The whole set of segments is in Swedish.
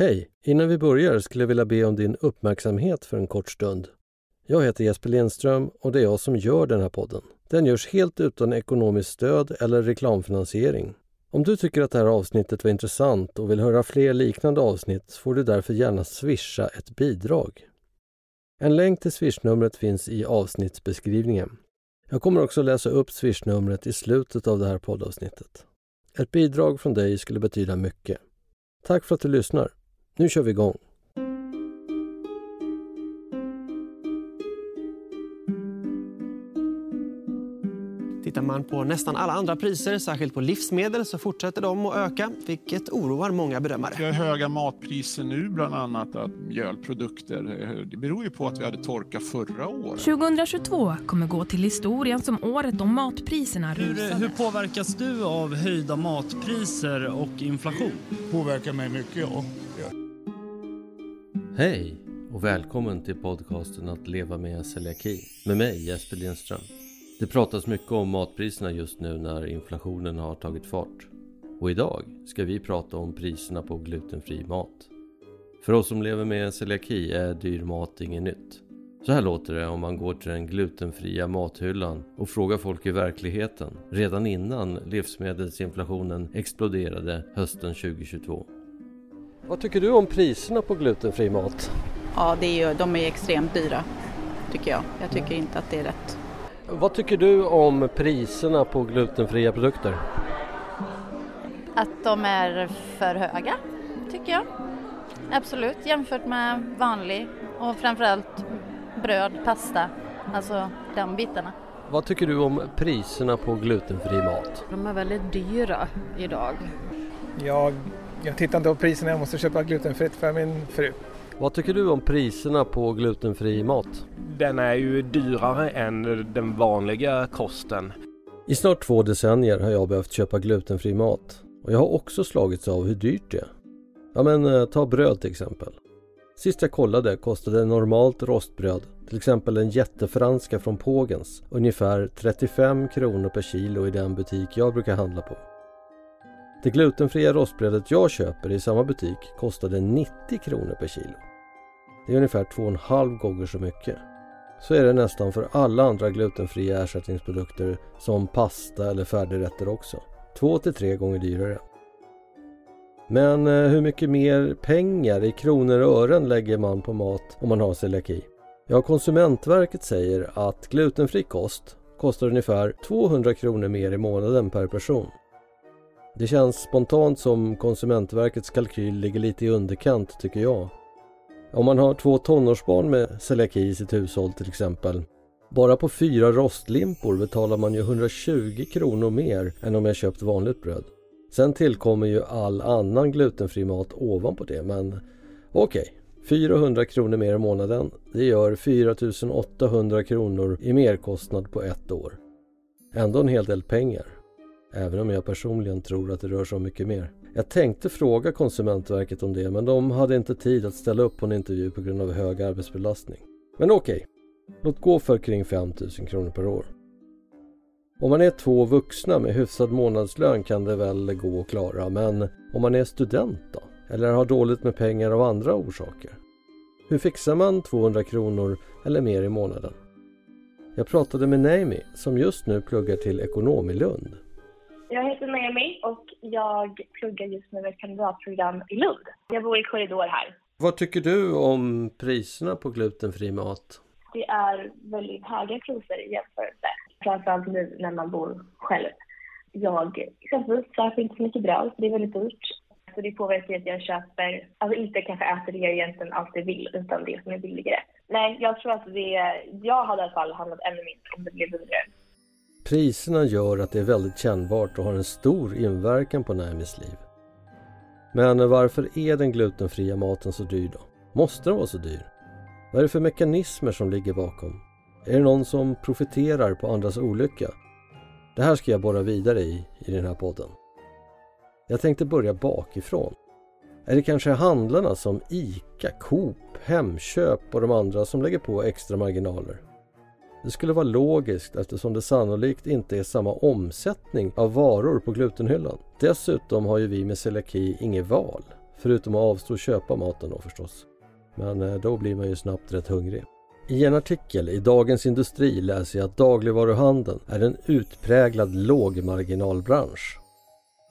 Hej! Innan vi börjar skulle jag vilja be om din uppmärksamhet för en kort stund. Jag heter Jesper Lindström och det är jag som gör den här podden. Den görs helt utan ekonomiskt stöd eller reklamfinansiering. Om du tycker att det här avsnittet var intressant och vill höra fler liknande avsnitt får du därför gärna swisha ett bidrag. En länk till swishnumret finns i avsnittsbeskrivningen. Jag kommer också läsa upp swishnumret i slutet av det här poddavsnittet. Ett bidrag från dig skulle betyda mycket. Tack för att du lyssnar. Nu kör vi igång! Tittar man på nästan alla andra priser, särskilt på livsmedel, så fortsätter de att öka, vilket oroar många bedömare. Vi har höga matpriser nu, bland annat att mjölprodukter. Det beror ju på att vi hade torka förra året. 2022 kommer gå till historien som året då matpriserna Hur, rusade. hur påverkas du av höjda matpriser och inflation? påverkar mig mycket, ja. Hej och välkommen till podcasten Att leva med celiaki med mig Jesper Lindström. Det pratas mycket om matpriserna just nu när inflationen har tagit fart. Och idag ska vi prata om priserna på glutenfri mat. För oss som lever med celiaki är dyr mat inget nytt. Så här låter det om man går till den glutenfria mathyllan och frågar folk i verkligheten redan innan livsmedelsinflationen exploderade hösten 2022. Vad tycker du om priserna på glutenfri mat? Ja, det är ju, de är extremt dyra tycker jag. Jag tycker inte att det är rätt. Vad tycker du om priserna på glutenfria produkter? Att de är för höga, tycker jag. Absolut, jämfört med vanlig och framförallt bröd, pasta, alltså de bitarna. Vad tycker du om priserna på glutenfri mat? De är väldigt dyra idag. Jag, jag tittar inte på priserna, jag måste köpa glutenfritt för min fru. Vad tycker du om priserna på glutenfri mat? Den är ju dyrare än den vanliga kosten. I snart två decennier har jag behövt köpa glutenfri mat och jag har också slagits av hur dyrt det är. Ja men eh, ta bröd till exempel. Sist jag kollade kostade normalt rostbröd, till exempel en jättefranska från Pågens, ungefär 35 kronor per kilo i den butik jag brukar handla på. Det glutenfria rostbrödet jag köper i samma butik kostade 90 kronor per kilo. Det är ungefär två och en halv gånger så mycket. Så är det nästan för alla andra glutenfria ersättningsprodukter som pasta eller färdigrätter också. Två till tre gånger dyrare. Men eh, hur mycket mer pengar i kronor och ören lägger man på mat om man har celiaki? Ja, Konsumentverket säger att glutenfri kost kostar ungefär 200 kronor mer i månaden per person. Det känns spontant som Konsumentverkets kalkyl ligger lite i underkant tycker jag. Om man har två tonårsbarn med celiaki i sitt hushåll till exempel. Bara på fyra rostlimpor betalar man ju 120 kronor mer än om jag köpt vanligt bröd. Sen tillkommer ju all annan glutenfri mat ovanpå det men okej. 400 kronor mer i månaden. Det gör 4800 kronor i merkostnad på ett år. Ändå en hel del pengar. Även om jag personligen tror att det rör sig om mycket mer. Jag tänkte fråga Konsumentverket om det men de hade inte tid att ställa upp på en intervju på grund av hög arbetsbelastning. Men okej, låt gå för kring 5000 kronor per år. Om man är två vuxna med hyfsad månadslön kan det väl gå att klara men om man är student då? Eller har dåligt med pengar av andra orsaker? Hur fixar man 200 kronor eller mer i månaden? Jag pratade med Naomi som just nu pluggar till ekonom i Lund. Jag heter Naomi och jag pluggar just nu ett kandidatprogram i Lund. Jag bor i korridor här. Vad tycker du om priserna på glutenfri mat? Det är väldigt höga priser i jämförelse. Framförallt nu när man bor själv. Jag exempelvis köper inte så mycket bröd för det är väldigt dyrt. Så det påverkar att jag köper, alltså inte kanske äter det jag egentligen alltid vill utan det som är billigare. Nej, jag tror att det, jag hade i alla fall handlat ännu mindre om det blev dyrare. Priserna gör att det är väldigt kännbart och har en stor inverkan på Naimis liv. Men varför är den glutenfria maten så dyr då? Måste den vara så dyr? Vad är det för mekanismer som ligger bakom? Är det någon som profiterar på andras olycka? Det här ska jag borra vidare i, i den här podden. Jag tänkte börja bakifrån. Är det kanske handlarna som ICA, Coop, Hemköp och de andra som lägger på extra marginaler? Det skulle vara logiskt eftersom det sannolikt inte är samma omsättning av varor på glutenhyllan. Dessutom har ju vi med celiaki inget val. Förutom att avstå och köpa maten då förstås. Men eh, då blir man ju snabbt rätt hungrig. I en artikel i Dagens Industri läser jag att dagligvaruhandeln är en utpräglad lågmarginalbransch.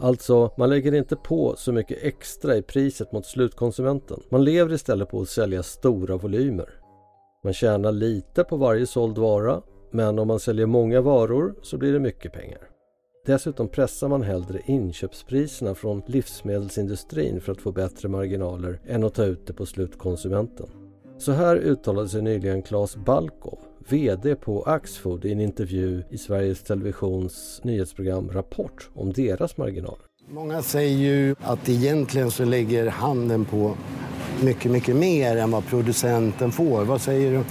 Alltså, man lägger inte på så mycket extra i priset mot slutkonsumenten. Man lever istället på att sälja stora volymer. Man tjänar lite på varje såld vara, men om man säljer många varor så blir det mycket pengar. Dessutom pressar man hellre inköpspriserna från livsmedelsindustrin för att få bättre marginaler än att ta ut det på slutkonsumenten. Så här uttalade sig nyligen Claes Balkov, VD på Axfood i en intervju i Sveriges Televisions nyhetsprogram Rapport om deras marginaler. Många säger ju att egentligen så lägger handeln på mycket, mycket mer än vad producenten får. Vad säger du?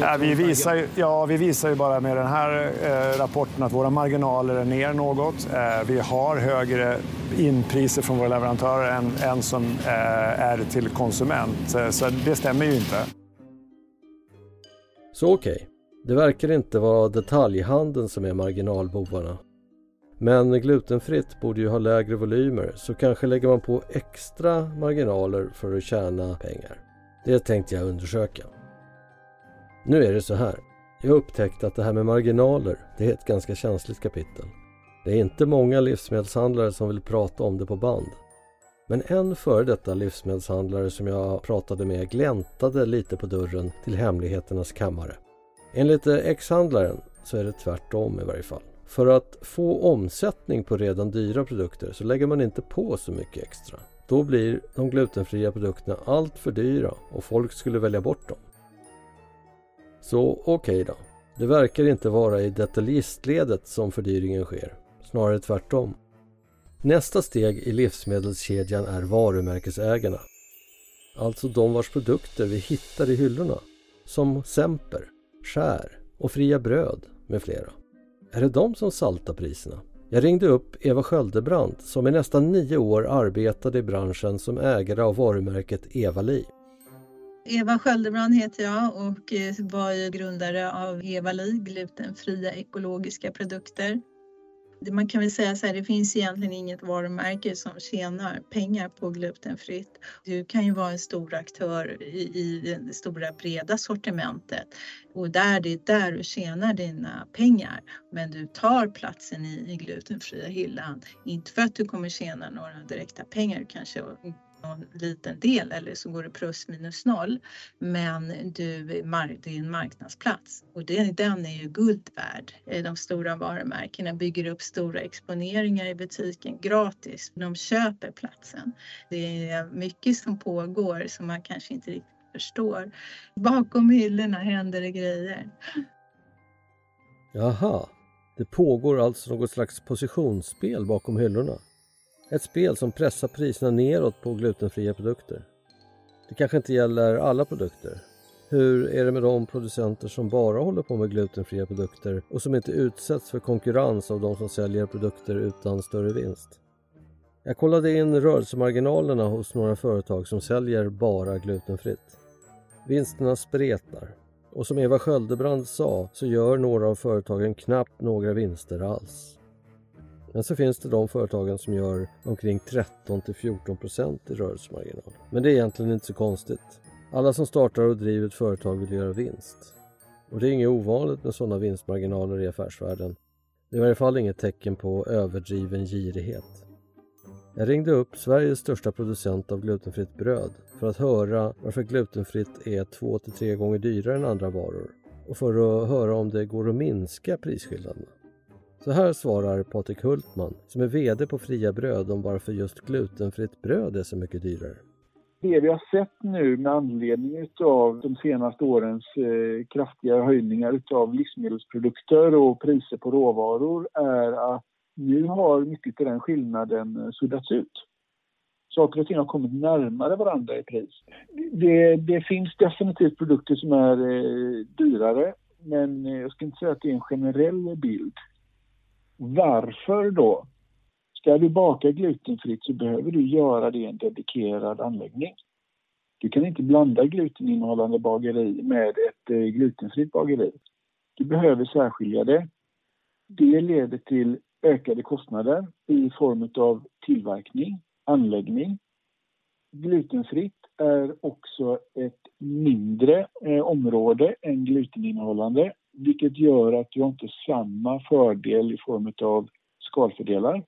Ja, vi, visar, ja, vi visar ju bara med den här eh, rapporten att våra marginaler är ner något. Eh, vi har högre inpriser från våra leverantörer än, än som eh, är till konsument. Eh, så det stämmer ju inte. Så okej, okay. det verkar inte vara detaljhandeln som är marginalbovarna. Men glutenfritt borde ju ha lägre volymer så kanske lägger man på extra marginaler för att tjäna pengar. Det tänkte jag undersöka. Nu är det så här. Jag upptäckte att det här med marginaler, det är ett ganska känsligt kapitel. Det är inte många livsmedelshandlare som vill prata om det på band. Men en före detta livsmedelshandlare som jag pratade med gläntade lite på dörren till hemligheternas kammare. Enligt eh, ex-handlaren så är det tvärtom i varje fall. För att få omsättning på redan dyra produkter så lägger man inte på så mycket extra. Då blir de glutenfria produkterna allt för dyra och folk skulle välja bort dem. Så okej okay då. Det verkar inte vara i detaljistledet som fördyringen sker. Snarare tvärtom. Nästa steg i livsmedelskedjan är varumärkesägarna. Alltså de vars produkter vi hittar i hyllorna. Som Semper, Skär och Fria Bröd med flera. Är det de som saltar priserna? Jag ringde upp Eva Sköldebrandt som i nästan nio år arbetade i branschen som ägare av varumärket Eva-Li. Eva Sköldebrand heter jag och eh, var grundare av Eva-Li, glutenfria ekologiska produkter man kan väl säga så här, det finns egentligen inget varumärke som tjänar pengar på glutenfritt. Du kan ju vara en stor aktör i, i det stora breda sortimentet och där det är där du tjänar dina pengar. Men du tar platsen i, i glutenfria hyllan. Inte för att du kommer tjäna några direkta pengar, kanske någon liten del eller så går det plus minus noll. Men du, det är en marknadsplats och den, den är ju guld värd. Eh, de stora varumärkena bygger upp stora exponeringar i butiken gratis. De köper platsen. Det är mycket som pågår som man kanske inte riktigt förstår. Bakom hyllorna händer det grejer. Jaha, det pågår alltså något slags positionsspel bakom hyllorna? Ett spel som pressar priserna neråt på glutenfria produkter. Det kanske inte gäller alla produkter. Hur är det med de producenter som bara håller på med glutenfria produkter och som inte utsätts för konkurrens av de som säljer produkter utan större vinst? Jag kollade in rörelsemarginalerna hos några företag som säljer bara glutenfritt. Vinsterna spretar och som Eva Sköldebrand sa så gör några av företagen knappt några vinster alls. Men så finns det de företagen som gör omkring 13 till 14 procent i rörelsemarginal. Men det är egentligen inte så konstigt. Alla som startar och driver ett företag vill göra vinst. Och det är inget ovanligt med sådana vinstmarginaler i affärsvärlden. Det är i varje fall inget tecken på överdriven girighet. Jag ringde upp Sveriges största producent av glutenfritt bröd för att höra varför glutenfritt är två till tre gånger dyrare än andra varor och för att höra om det går att minska prisskillnaderna. Så här svarar Patrik Hultman som är VD på Fria Bröd om varför just glutenfritt bröd är så mycket dyrare. Det vi har sett nu med anledning av de senaste årens eh, kraftiga höjningar av livsmedelsprodukter och priser på råvaror är att nu har mycket av den skillnaden eh, suddats ut. Saker och ting har kommit närmare varandra i pris. Det, det finns definitivt produkter som är eh, dyrare men eh, jag ska inte säga att det är en generell bild. Varför då? Ska du baka glutenfritt så behöver du göra det i en dedikerad anläggning. Du kan inte blanda gluteninnehållande bageri med ett eh, glutenfritt bageri. Du behöver särskilja det. Det leder till ökade kostnader i form av tillverkning, anläggning. Glutenfritt är också ett mindre eh, område än gluteninnehållande vilket gör att du inte har samma fördel i form av skalfördelar.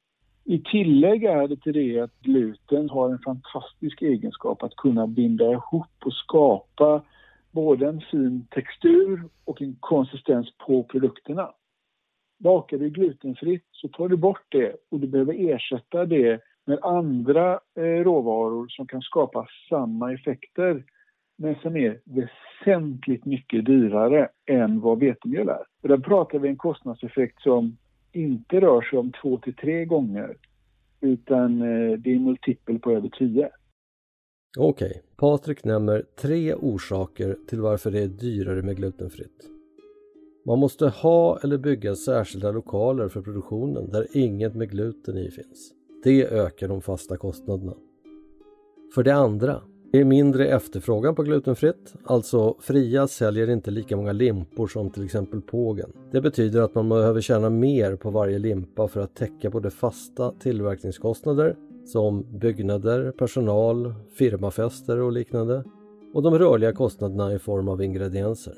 I tillägg är det till det att gluten har en fantastisk egenskap att kunna binda ihop och skapa både en fin textur och en konsistens på produkterna. Bakar du glutenfritt så tar du bort det och du behöver ersätta det med andra eh, råvaror som kan skapa samma effekter men som är väsentligt mycket dyrare än vad vetemjöl är. Och där pratar vi en kostnadseffekt som inte rör sig om två till tre gånger utan eh, det är multipel på över tio. Okej, okay. Patrik nämner tre orsaker till varför det är dyrare med glutenfritt. Man måste ha eller bygga särskilda lokaler för produktionen där inget med gluten i finns. Det ökar de fasta kostnaderna. För det andra, det är mindre efterfrågan på glutenfritt, alltså Fria säljer inte lika många limpor som till exempel Pågen. Det betyder att man behöver tjäna mer på varje limpa för att täcka både fasta tillverkningskostnader som byggnader, personal, firmafester och liknande och de rörliga kostnaderna i form av ingredienser.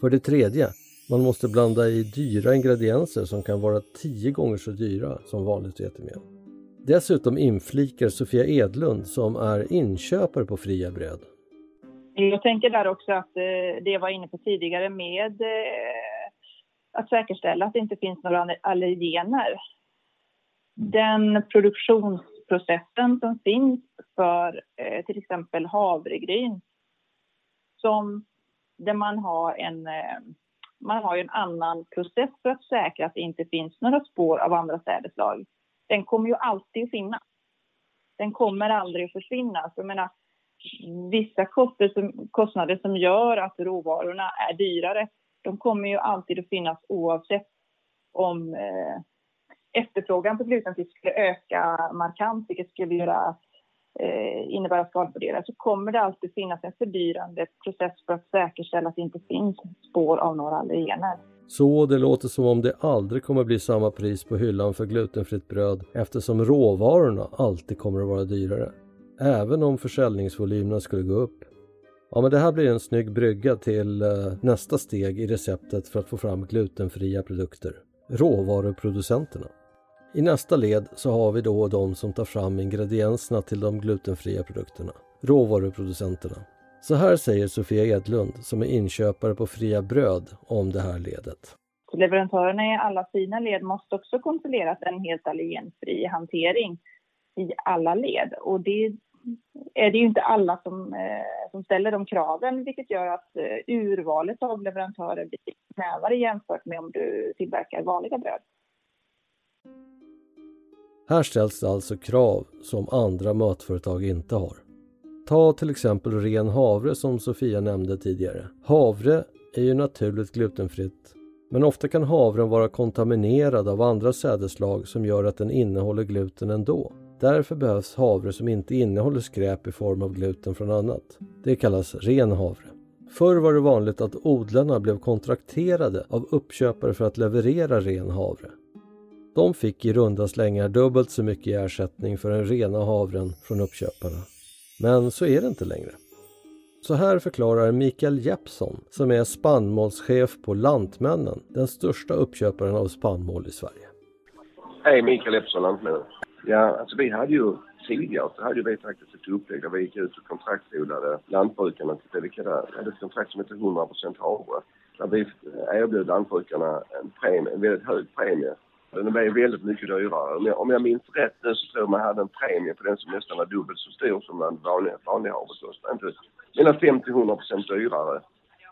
För det tredje, man måste blanda i dyra ingredienser som kan vara tio gånger så dyra som vanligt vetemjöl. Dessutom inflikar Sofia Edlund som är inköpare på Fria Bröd. Jag tänker där också att eh, det jag var inne på tidigare med eh, att säkerställa att det inte finns några allergener. Den produktionsprocessen som finns för eh, till exempel havregryn som där man har en man har en annan process för att säkra att det inte finns några spår av andra sädeslag den kommer ju alltid att finnas. Den kommer aldrig att försvinna. Så jag menar, vissa kostnader som, kostnader som gör att råvarorna är dyrare, de kommer ju alltid att finnas oavsett om eh, efterfrågan på glutenfritt skulle öka markant, vilket skulle göra, eh, innebära skalfördelar, så kommer det alltid finnas en fördyrande process för att säkerställa att det inte finns spår av några allergener. Så det låter som om det aldrig kommer bli samma pris på hyllan för glutenfritt bröd eftersom råvarorna alltid kommer att vara dyrare. Även om försäljningsvolymerna skulle gå upp. Ja men det här blir en snygg brygga till eh, nästa steg i receptet för att få fram glutenfria produkter. Råvaruproducenterna. I nästa led så har vi då de som tar fram ingredienserna till de glutenfria produkterna. Råvaruproducenterna. Så här säger Sofia Edlund som är inköpare på Fria Bröd om det här ledet. Leverantörerna i alla sina led måste också kontrollera att en helt allergenfri hantering i alla led. Och det är det ju inte alla som, eh, som ställer de kraven vilket gör att eh, urvalet av leverantörer blir snävare jämfört med om du tillverkar vanliga bröd. Här ställs det alltså krav som andra matföretag inte har. Ta till exempel ren havre som Sofia nämnde tidigare. Havre är ju naturligt glutenfritt men ofta kan havren vara kontaminerad av andra sädeslag som gör att den innehåller gluten ändå. Därför behövs havre som inte innehåller skräp i form av gluten från annat. Det kallas ren havre. Förr var det vanligt att odlarna blev kontrakterade av uppköpare för att leverera ren havre. De fick i runda slängar dubbelt så mycket i ersättning för den rena havren från uppköparna. Men så är det inte längre. Så här förklarar Mikael Jeppsson som är spannmålschef på Lantmännen, den största uppköparen av spannmål i Sverige. Hej, Mikael Jeppsson, Lantmännen. Ja, alltså vi hade ju tidigare så hade vi faktiskt ett upplägg där vi gick ut och kontraktsodlade lantbrukarna. Vi hade ett kontrakt som hette 100 havre. Där vi erbjöd lantbrukarna en, premie, en väldigt hög premie den blev väldigt mycket dyrare. Om jag, om jag minns rätt nu så tror jag man hade en premie på den som nästan var dubbelt så stor som den vanliga, vanliga havrekostnaden. Mellan 50-100 procent dyrare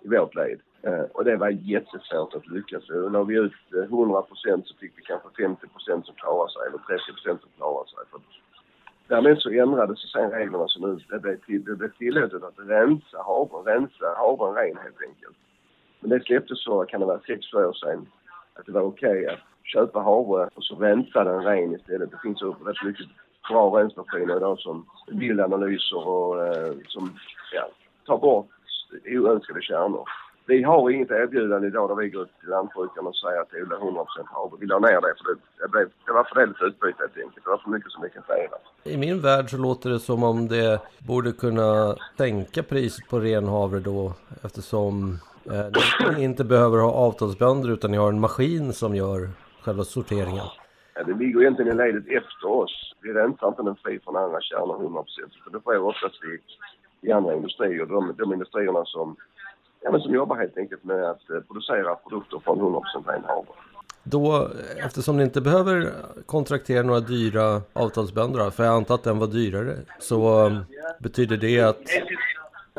i vårt led. Eh, och det var jättesvårt att lyckas. La vi ut eh, 100 procent så fick vi kanske 50 procent som klarade sig eller 30 procent som klarade sig. För Därmed så ändrades sen reglerna så nu det blev, till, det blev tillåtet att rensa havren, rensa havren ren helt enkelt. Men det släpptes så, kan det vara sex år sedan, att det var okej okay att köpa havre och så rensa den ren istället. Det finns ju rätt mycket bra rensmaskiner idag som bildanalyser och eh, som ja, tar bort oönskade kärnor. Vi har inget erbjudande idag där vi går ut till lantbrukarna och säger att odla 100 havre. Vi la ner det för det, det, blev, det var för dåligt utbyte helt enkelt. Det var för mycket som vi kan säga. I min värld så låter det som om det borde kunna sänka priset på ren havre då eftersom eh, ni inte behöver ha avtalsbönder utan ni har en maskin som gör själva sorteringen. Ja, det ligger egentligen i ledet efter oss. Vi rensar inte den fri från andra kärnor 100 procent. Det sker oftast i, i andra industrier. De, de industrierna som, ja, men som jobbar helt enkelt med att eh, producera produkter från 100 procent ren havre. Då, eftersom ni inte behöver kontraktera några dyra avtalsbönder, för jag antar att den var dyrare, så um, betyder det att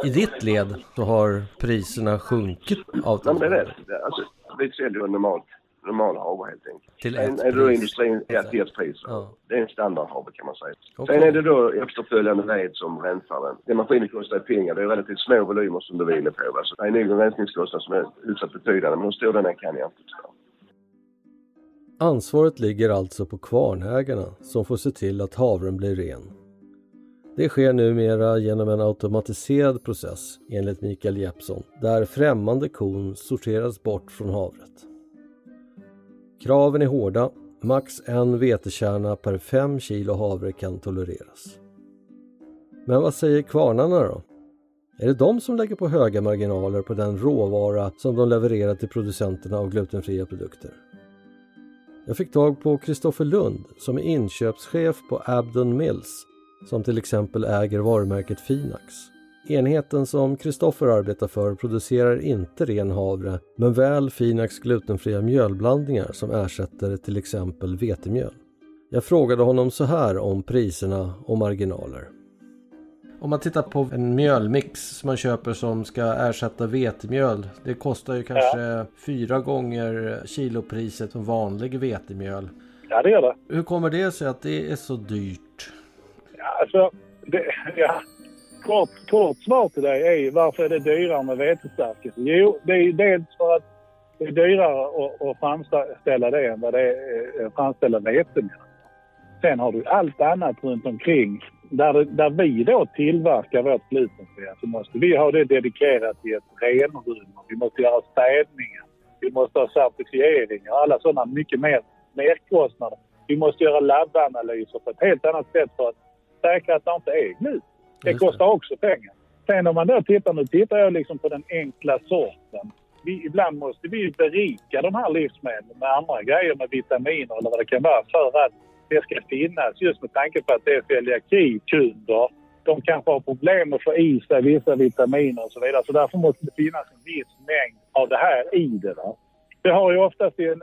i ditt led så har priserna sjunkit Ja, men det är det. Alltså, vi säljer ju normalt normal havre helt enkelt. Till Sen är det då industrin, ja till ett pris. Ja. Det är en standardhavre kan man säga. Okej. Sen är det då efterföljande led som rensar den. Den maskinen kostar pengar. Det är relativt små volymer som du inne på. va. Så det är nog en rensningskostnad som är hyfsat betydande. Men hur stor den är kan jag inte förstå. Ansvaret ligger alltså på kvarnägarna som får se till att havren blir ren. Det sker numera genom en automatiserad process enligt Mikael Jeppsson där främmande kon sorteras bort från havret. Kraven är hårda. Max en vetekärna per 5 kilo havre kan tolereras. Men vad säger kvarnarna då? Är det de som lägger på höga marginaler på den råvara som de levererar till producenterna av glutenfria produkter? Jag fick tag på Kristoffer Lund som är inköpschef på Abdon Mills som till exempel äger varumärket Finax. Enheten som Kristoffer arbetar för producerar inte ren havre men väl Finax glutenfria mjölblandningar som ersätter till exempel vetemjöl. Jag frågade honom så här om priserna och marginaler. Om man tittar på en mjölmix som man köper som ska ersätta vetemjöl. Det kostar ju kanske fyra gånger kilopriset som vanlig vetemjöl. Ja, det gör det. Hur kommer det sig att det är så dyrt? Ja, alltså, det, ja. Kort, kort svar till dig är ju varför är det dyrare med vetestärkelse? Jo, det är ju dels för att det är dyrare att, att framställa det än vad det är eh, att framställa vetemjöl. Sen har du allt annat runt omkring. Där, där vi då tillverkar vårt glutenfria så måste vi ha det dedikerat i ett renrum. Vi måste göra städningar. Vi måste ha certifieringar. Alla sådana mycket mer merkostnader. Vi måste göra labbanalyser på ett helt annat sätt för att säkra att det inte är gluten. Det kostar också pengar. Sen om man då tittar, nu tittar jag liksom på den enkla sorten. Vi, ibland måste vi berika de här livsmedlen med andra grejer, med vitaminer eller vad det kan vara för att det ska finnas just med tanke på att det är celiakikunder. De kanske har problem att få i sig vissa vitaminer och så vidare. Så därför måste det finnas en viss mängd av det här i det. Va? Det har ju oftast i en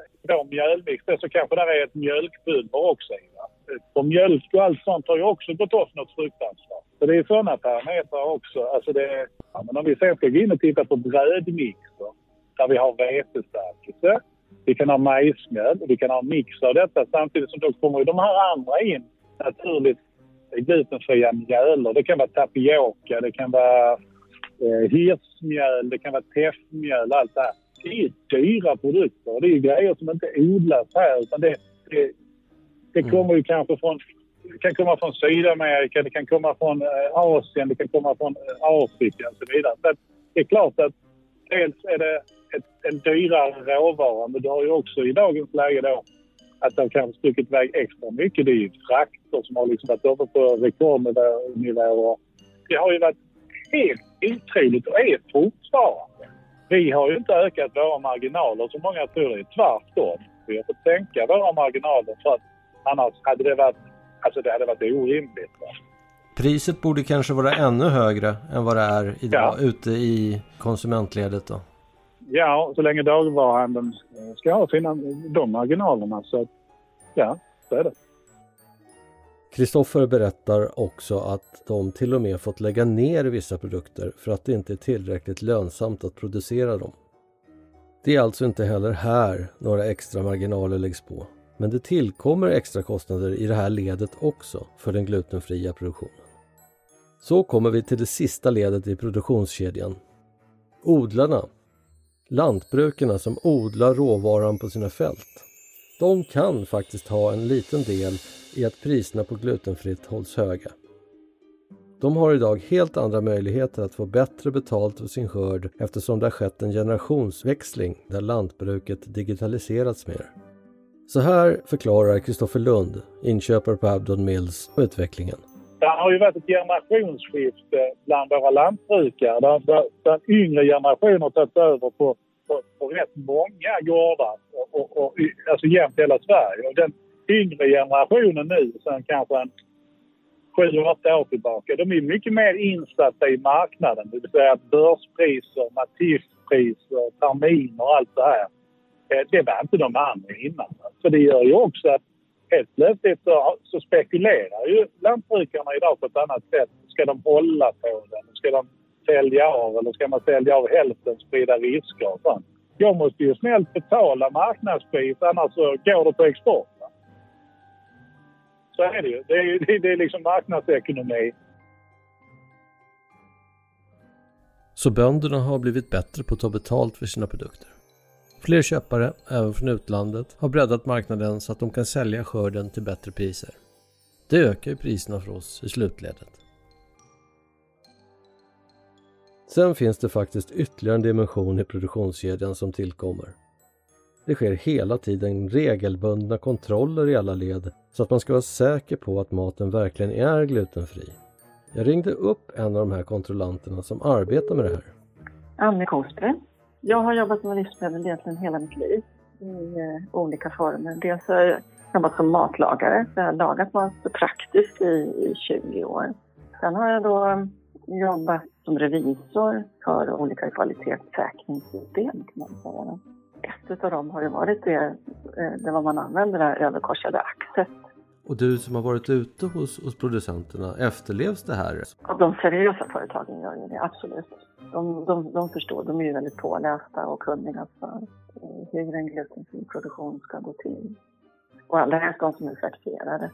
mjölmix, det så kanske där är ett mjölkpulver också i. Va? På mjölk och allt sånt har ju också gått upp något fruktansvärt. Så det är sådana parametrar också. Alltså det, ja, men om vi sen ska gå in och titta på brödmixer där vi har vetestärkelse, vi kan ha majsmjöl, och vi kan ha en mix av detta samtidigt som då kommer de här andra in naturligt glutenfria mjöler. Det kan vara tapioka, det kan vara eh, hirsmjöl, det kan vara teffmjöl, allt det här. Det är dyra produkter och det är grejer som inte odlas här utan det, det, det kommer ju kanske från det kan komma från Sydamerika, det kan komma från eh, Asien, det kan komma från eh, Afrika och så vidare. Att det är klart att dels är det ett, en dyrare råvara men du har ju också i dagens läge då att det har kanske stuckit iväg extra mycket. Det är ju frakter som har liksom varit uppe på rekordnivåer. Det har ju varit helt otroligt och är fortfarande. Vi har ju inte ökat våra marginaler som många tror. Det är tvärtom. Vi har fått sänka våra marginaler för att annars hade det varit, alltså det hade varit orimligt. Va? Priset borde kanske vara ännu högre än vad det är idag ute i konsumentledet då. Ja, så länge dagligvaruhandeln eh, ska ha sina, de marginalerna så att, ja, så är det. Kristoffer berättar också att de till och med fått lägga ner vissa produkter för att det inte är tillräckligt lönsamt att producera dem. Det är alltså inte heller här några extra marginaler läggs på. Men det tillkommer extra kostnader i det här ledet också för den glutenfria produktionen. Så kommer vi till det sista ledet i produktionskedjan. Odlarna. Lantbrukarna som odlar råvaran på sina fält. De kan faktiskt ha en liten del i att priserna på glutenfritt hålls höga. De har idag helt andra möjligheter att få bättre betalt för sin skörd eftersom det har skett en generationsväxling där lantbruket digitaliserats mer. Så här förklarar Kristoffer Lund, inköpare på Abdon Mills, utvecklingen. Det har ju varit ett generationsskifte bland våra lantbrukare där, där, där yngre generationer har tagit över på, på, på rätt många gårdar, och, och, och, alltså jämt hela Sverige. Och den yngre generationen nu, sen kanske en sju, åtta år tillbaka, de är mycket mer insatta i marknaden. Det vill säga börspriser, matifpriser, terminer och allt det här. Eh, det var inte de andra innan. Så det gör ju också att helt plötsligt så, så spekulerar ju lantbrukarna idag på ett annat sätt. Ska de hålla på den? Ska de sälja av eller ska man sälja av hälften, sprida risker och sånt? Jag måste ju snällt betala marknadspris annars så går det på export. Va? Så är det ju. Det är, det, det är liksom marknadsekonomi. Så bönderna har blivit bättre på att ta betalt för sina produkter. Fler köpare, även från utlandet, har breddat marknaden så att de kan sälja skörden till bättre priser. Det ökar ju priserna för oss i slutledet. Sen finns det faktiskt ytterligare en dimension i produktionskedjan som tillkommer. Det sker hela tiden regelbundna kontroller i alla led så att man ska vara säker på att maten verkligen är glutenfri. Jag ringde upp en av de här kontrollanterna som arbetar med det här. Anne Korsberg. Jag har jobbat med livsmedel egentligen hela mitt liv i eh, olika former. Dels har jag jobbat som matlagare, så jag har lagat mat praktiskt i, i 20 år. Sen har jag då mm, jobbat som revisor för olika kvalitetssäkringssystem kan man säga. Ett av dem har ju varit det, eh, det vad man använder det här överkorsade axet. Och du som har varit ute hos, hos producenterna, efterlevs det här? Och de seriösa företagen gör ju det, absolut. De, de, de förstår, de är ju väldigt pålästa och kunniga för eh, hur en glutenfri produktion ska gå till. Och allra helst de som är certifierade.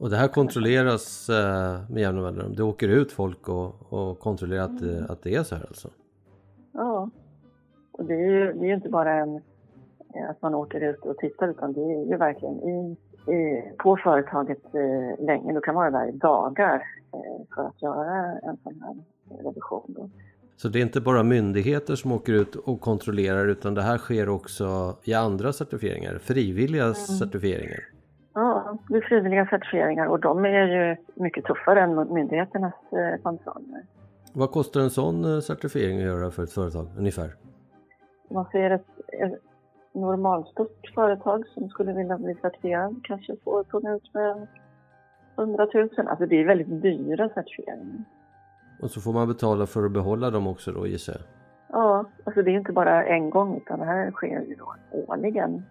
Och det här kontrolleras eh, med jämna mellanrum? Det åker ut folk och, och kontrollerar att, mm. att det är så här alltså? Ja. Och det är ju det är inte bara en, att man åker ut och tittar utan det är ju verkligen i, i, på företaget eh, länge. Då kan vara där i dagar eh, för att göra en sån här revision. Då. Så det är inte bara myndigheter som åker ut och kontrollerar utan det här sker också i andra certifieringar, frivilliga mm. certifieringar? Ja, det är frivilliga certifieringar och de är ju mycket tuffare än myndigheternas eh, kontroller. Vad kostar en sån eh, certifiering att göra för ett företag ungefär? Man ser ett normalstort företag som skulle vilja bli certifierad kanske får punga ut med 100 000. Alltså det är väldigt dyra certifieringar. Och så får man betala för att behålla dem också då gissar jag? Ja, alltså det är inte bara en gång utan det här sker ju då årligen.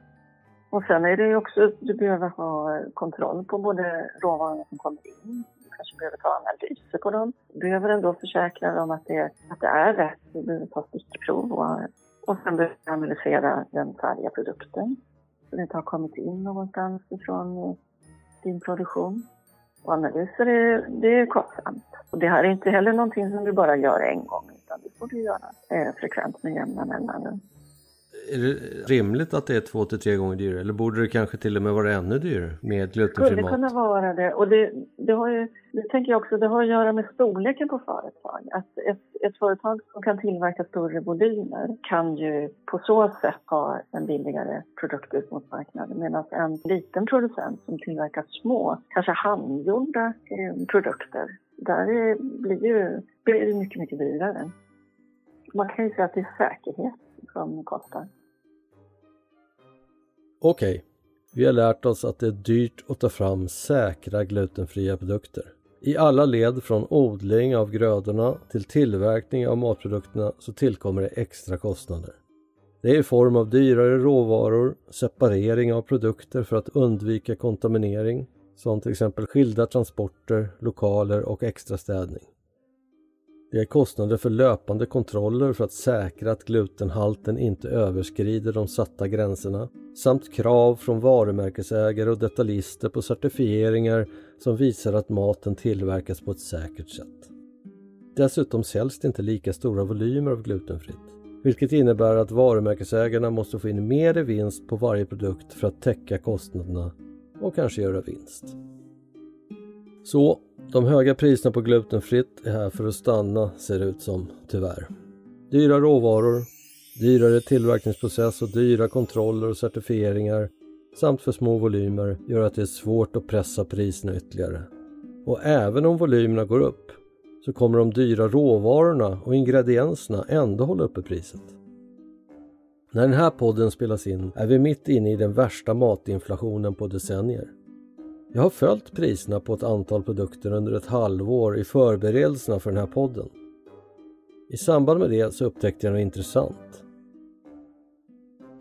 Och sen är det ju också, du behöver ha kontroll på både råvarorna som kommer in, du kanske behöver ta analyser på dem. Du behöver ändå försäkra dig om att det, att det är rätt, du behöver ta stickprov och, och sen behöver du analysera den färdiga produkten. Så det inte har kommit in någonstans ifrån eh, din produktion. Och analyser är, det är kostsamt. Och det här är inte heller någonting som du bara gör en gång utan det får du göra eh, frekvent med jämna mellanrum. Är det rimligt att det är två till tre gånger dyrare eller borde det kanske till och med vara ännu dyrare med glutenfri mat? Det skulle kunna vara det och det, det har ju, det tänker jag också, det har att göra med storleken på företag. Att ett, ett företag som kan tillverka större volymer kan ju på så sätt ha en billigare produkt ut mot marknaden medan en liten producent som tillverkar små, kanske handgjorda eh, produkter, där blir ju blir det mycket, mycket dyrare. Man kan ju säga att det är säkerhet som kostar. Okej, okay. vi har lärt oss att det är dyrt att ta fram säkra glutenfria produkter. I alla led från odling av grödorna till tillverkning av matprodukterna så tillkommer det extra kostnader. Det är i form av dyrare råvaror, separering av produkter för att undvika kontaminering, som till exempel skilda transporter, lokaler och extra städning. Det är kostnader för löpande kontroller för att säkra att glutenhalten inte överskrider de satta gränserna samt krav från varumärkesägare och detaljister på certifieringar som visar att maten tillverkas på ett säkert sätt. Dessutom säljs det inte lika stora volymer av glutenfritt, vilket innebär att varumärkesägarna måste få in mer i vinst på varje produkt för att täcka kostnaderna och kanske göra vinst. Så de höga priserna på glutenfritt är här för att stanna ser det ut som, tyvärr. Dyra råvaror, dyrare tillverkningsprocess och dyra kontroller och certifieringar samt för små volymer gör att det är svårt att pressa priserna ytterligare. Och även om volymerna går upp så kommer de dyra råvarorna och ingredienserna ändå hålla uppe priset. När den här podden spelas in är vi mitt inne i den värsta matinflationen på decennier. Jag har följt priserna på ett antal produkter under ett halvår i förberedelserna för den här podden. I samband med det så upptäckte jag något intressant.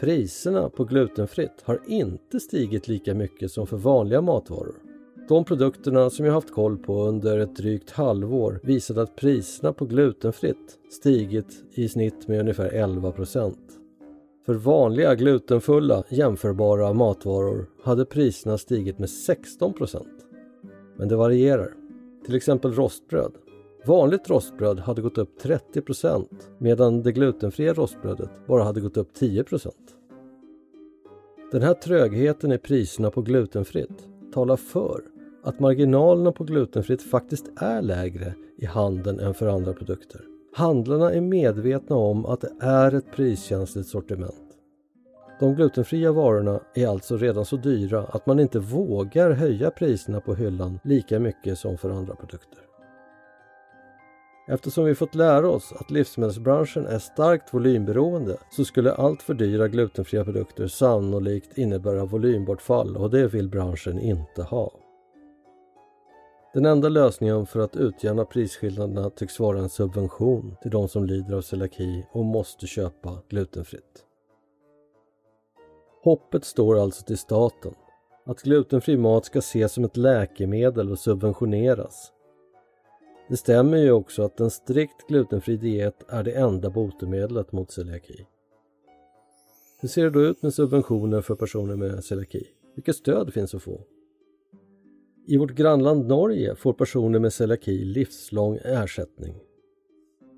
Priserna på glutenfritt har inte stigit lika mycket som för vanliga matvaror. De produkterna som jag haft koll på under ett drygt halvår visade att priserna på glutenfritt stigit i snitt med ungefär 11 för vanliga glutenfulla jämförbara matvaror hade priserna stigit med 16% Men det varierar. Till exempel rostbröd. Vanligt rostbröd hade gått upp 30% medan det glutenfria rostbrödet bara hade gått upp 10% Den här trögheten i priserna på glutenfritt talar för att marginalerna på glutenfritt faktiskt är lägre i handeln än för andra produkter. Handlarna är medvetna om att det är ett priskänsligt sortiment. De glutenfria varorna är alltså redan så dyra att man inte vågar höja priserna på hyllan lika mycket som för andra produkter. Eftersom vi fått lära oss att livsmedelsbranschen är starkt volymberoende så skulle allt för dyra glutenfria produkter sannolikt innebära volymbortfall och det vill branschen inte ha. Den enda lösningen för att utjämna prisskillnaderna tycks vara en subvention till de som lider av celiaki och måste köpa glutenfritt. Hoppet står alltså till staten. Att glutenfri mat ska ses som ett läkemedel och subventioneras. Det stämmer ju också att en strikt glutenfri diet är det enda botemedlet mot celiaki. Hur ser det då ut med subventioner för personer med celiaki? Vilket stöd finns att få? I vårt grannland Norge får personer med celiaki livslång ersättning.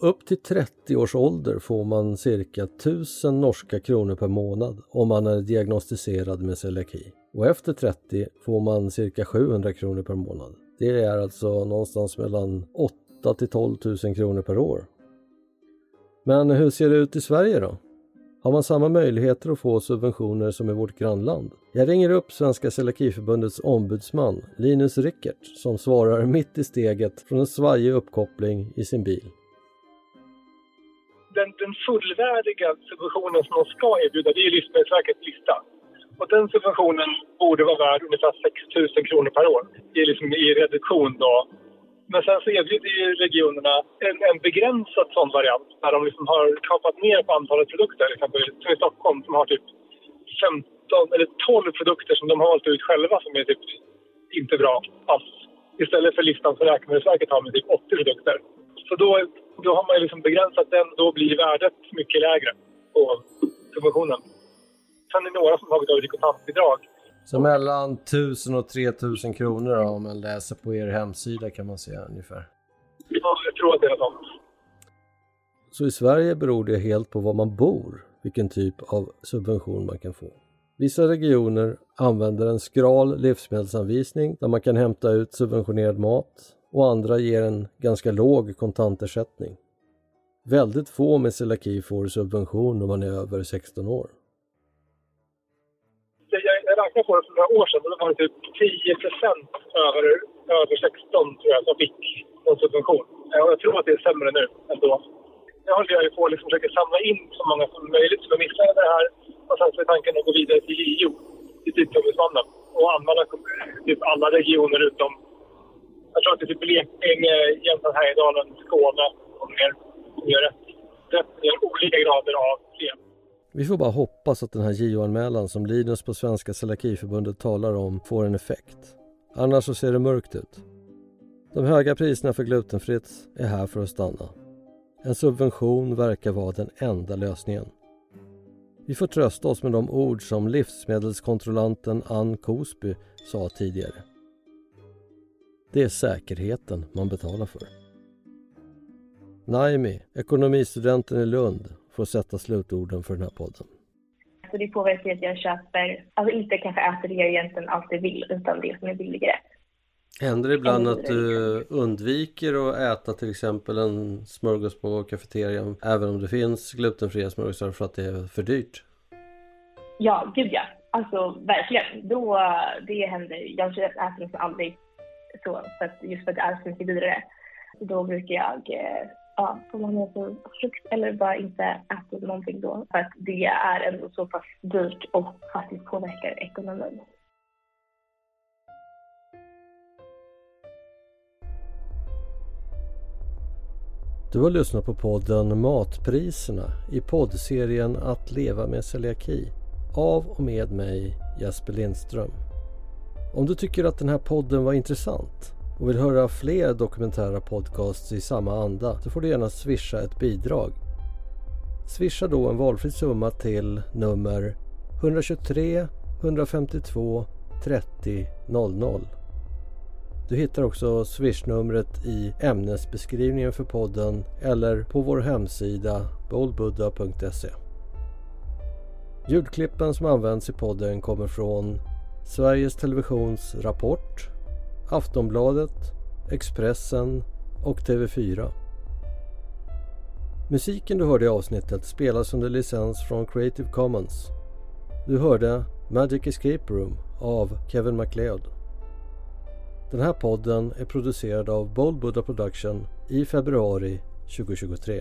Upp till 30 års ålder får man cirka 1000 norska kronor per månad om man är diagnostiserad med celiaki. Och efter 30 får man cirka 700 kronor per månad. Det är alltså någonstans mellan 8 till 12 000 kronor per år. Men hur ser det ut i Sverige då? Har man samma möjligheter att få subventioner som i vårt grannland? Jag ringer upp Svenska Celiakiförbundets ombudsman Linus Rickert som svarar mitt i steget från en svajig uppkoppling i sin bil. Den, den fullvärdiga subventionen som de ska erbjuda det är Livsmedelsverkets lista. Och den subventionen borde vara värd ungefär 6 000 kronor per år i, liksom, i reduktion då men sen så erbjuder ju regionerna en, en begränsad sån variant där de liksom har kapat ner på antalet produkter. Exempel som i Stockholm som har typ 15 eller 12 produkter som de har valt ut själva som är typ inte bra alls. Istället för listan som Läkemedelsverket har med typ 80 produkter. Så då, då har man liksom begränsat den, då blir värdet mycket lägre på subventionen. Sen är det några som har tagit över till kontantbidrag så mellan 1000 och 3000 kronor då, om man läser på er hemsida kan man säga ungefär. Ja, jag tror att det är sånt. Så i Sverige beror det helt på var man bor, vilken typ av subvention man kan få. Vissa regioner använder en skral livsmedelsanvisning där man kan hämta ut subventionerad mat och andra ger en ganska låg kontantersättning. Väldigt få med celiaki får subvention när man är över 16 år räknade på det för några år sedan och då var det typ 10 över, över 16 tror jag som fick någon subvention. Eh, och jag tror att det är sämre nu ändå. Jag håller jag ju på att liksom försöka samla in så många som möjligt som är missnöjda med det här. Och sen så är tanken att gå vidare till JO, till Tidsombudsmannen, och anmäla typ alla regioner utom... Jag tror att det är typ Blekinge, Jämtland, Härjedalen, Skåne och mer som gör rätt. Det är olika grader av fel. Vi får bara hoppas att den här JO-anmälan som Linus på Svenska Celiakiförbundet talar om får en effekt. Annars så ser det mörkt ut. De höga priserna för glutenfritt är här för att stanna. En subvention verkar vara den enda lösningen. Vi får trösta oss med de ord som livsmedelskontrollanten Ann Cosby sa tidigare. Det är säkerheten man betalar för. Naimi, ekonomistudenten i Lund, får sätta slutorden för den här podden. Så det påverkar att jag köper, alltså inte kanske äter det jag egentligen alltid vill, utan det som är billigare. Händer det ibland att du undviker att äta till exempel en smörgås på kafeterian även om det finns glutenfria smörgåsar för att det är för dyrt? Ja, gud ja. Alltså verkligen. Då, det händer. Jag äter nästan aldrig så, för att, just för att det är så mycket dyrare. Då brukar jag eh, ja, som man på frukt eller bara inte äta någonting då. För att det är ändå så pass dyrt och faktiskt påverkar ekonomin. Du har lyssnat på podden Matpriserna i poddserien Att leva med celiaki av och med mig Jesper Lindström. Om du tycker att den här podden var intressant och vill höra fler dokumentära podcasts i samma anda så får du gärna swisha ett bidrag. Swisha då en valfri summa till nummer 123 152 30 00. Du hittar också swishnumret i ämnesbeskrivningen för podden eller på vår hemsida boldbuddha.se. Ljudklippen som används i podden kommer från Sveriges Televisions Rapport, Aftonbladet, Expressen och TV4. Musiken du hörde i avsnittet spelas under licens från Creative Commons. Du hörde Magic Escape Room av Kevin MacLeod. Den här podden är producerad av Bold Buddha Production i februari 2023.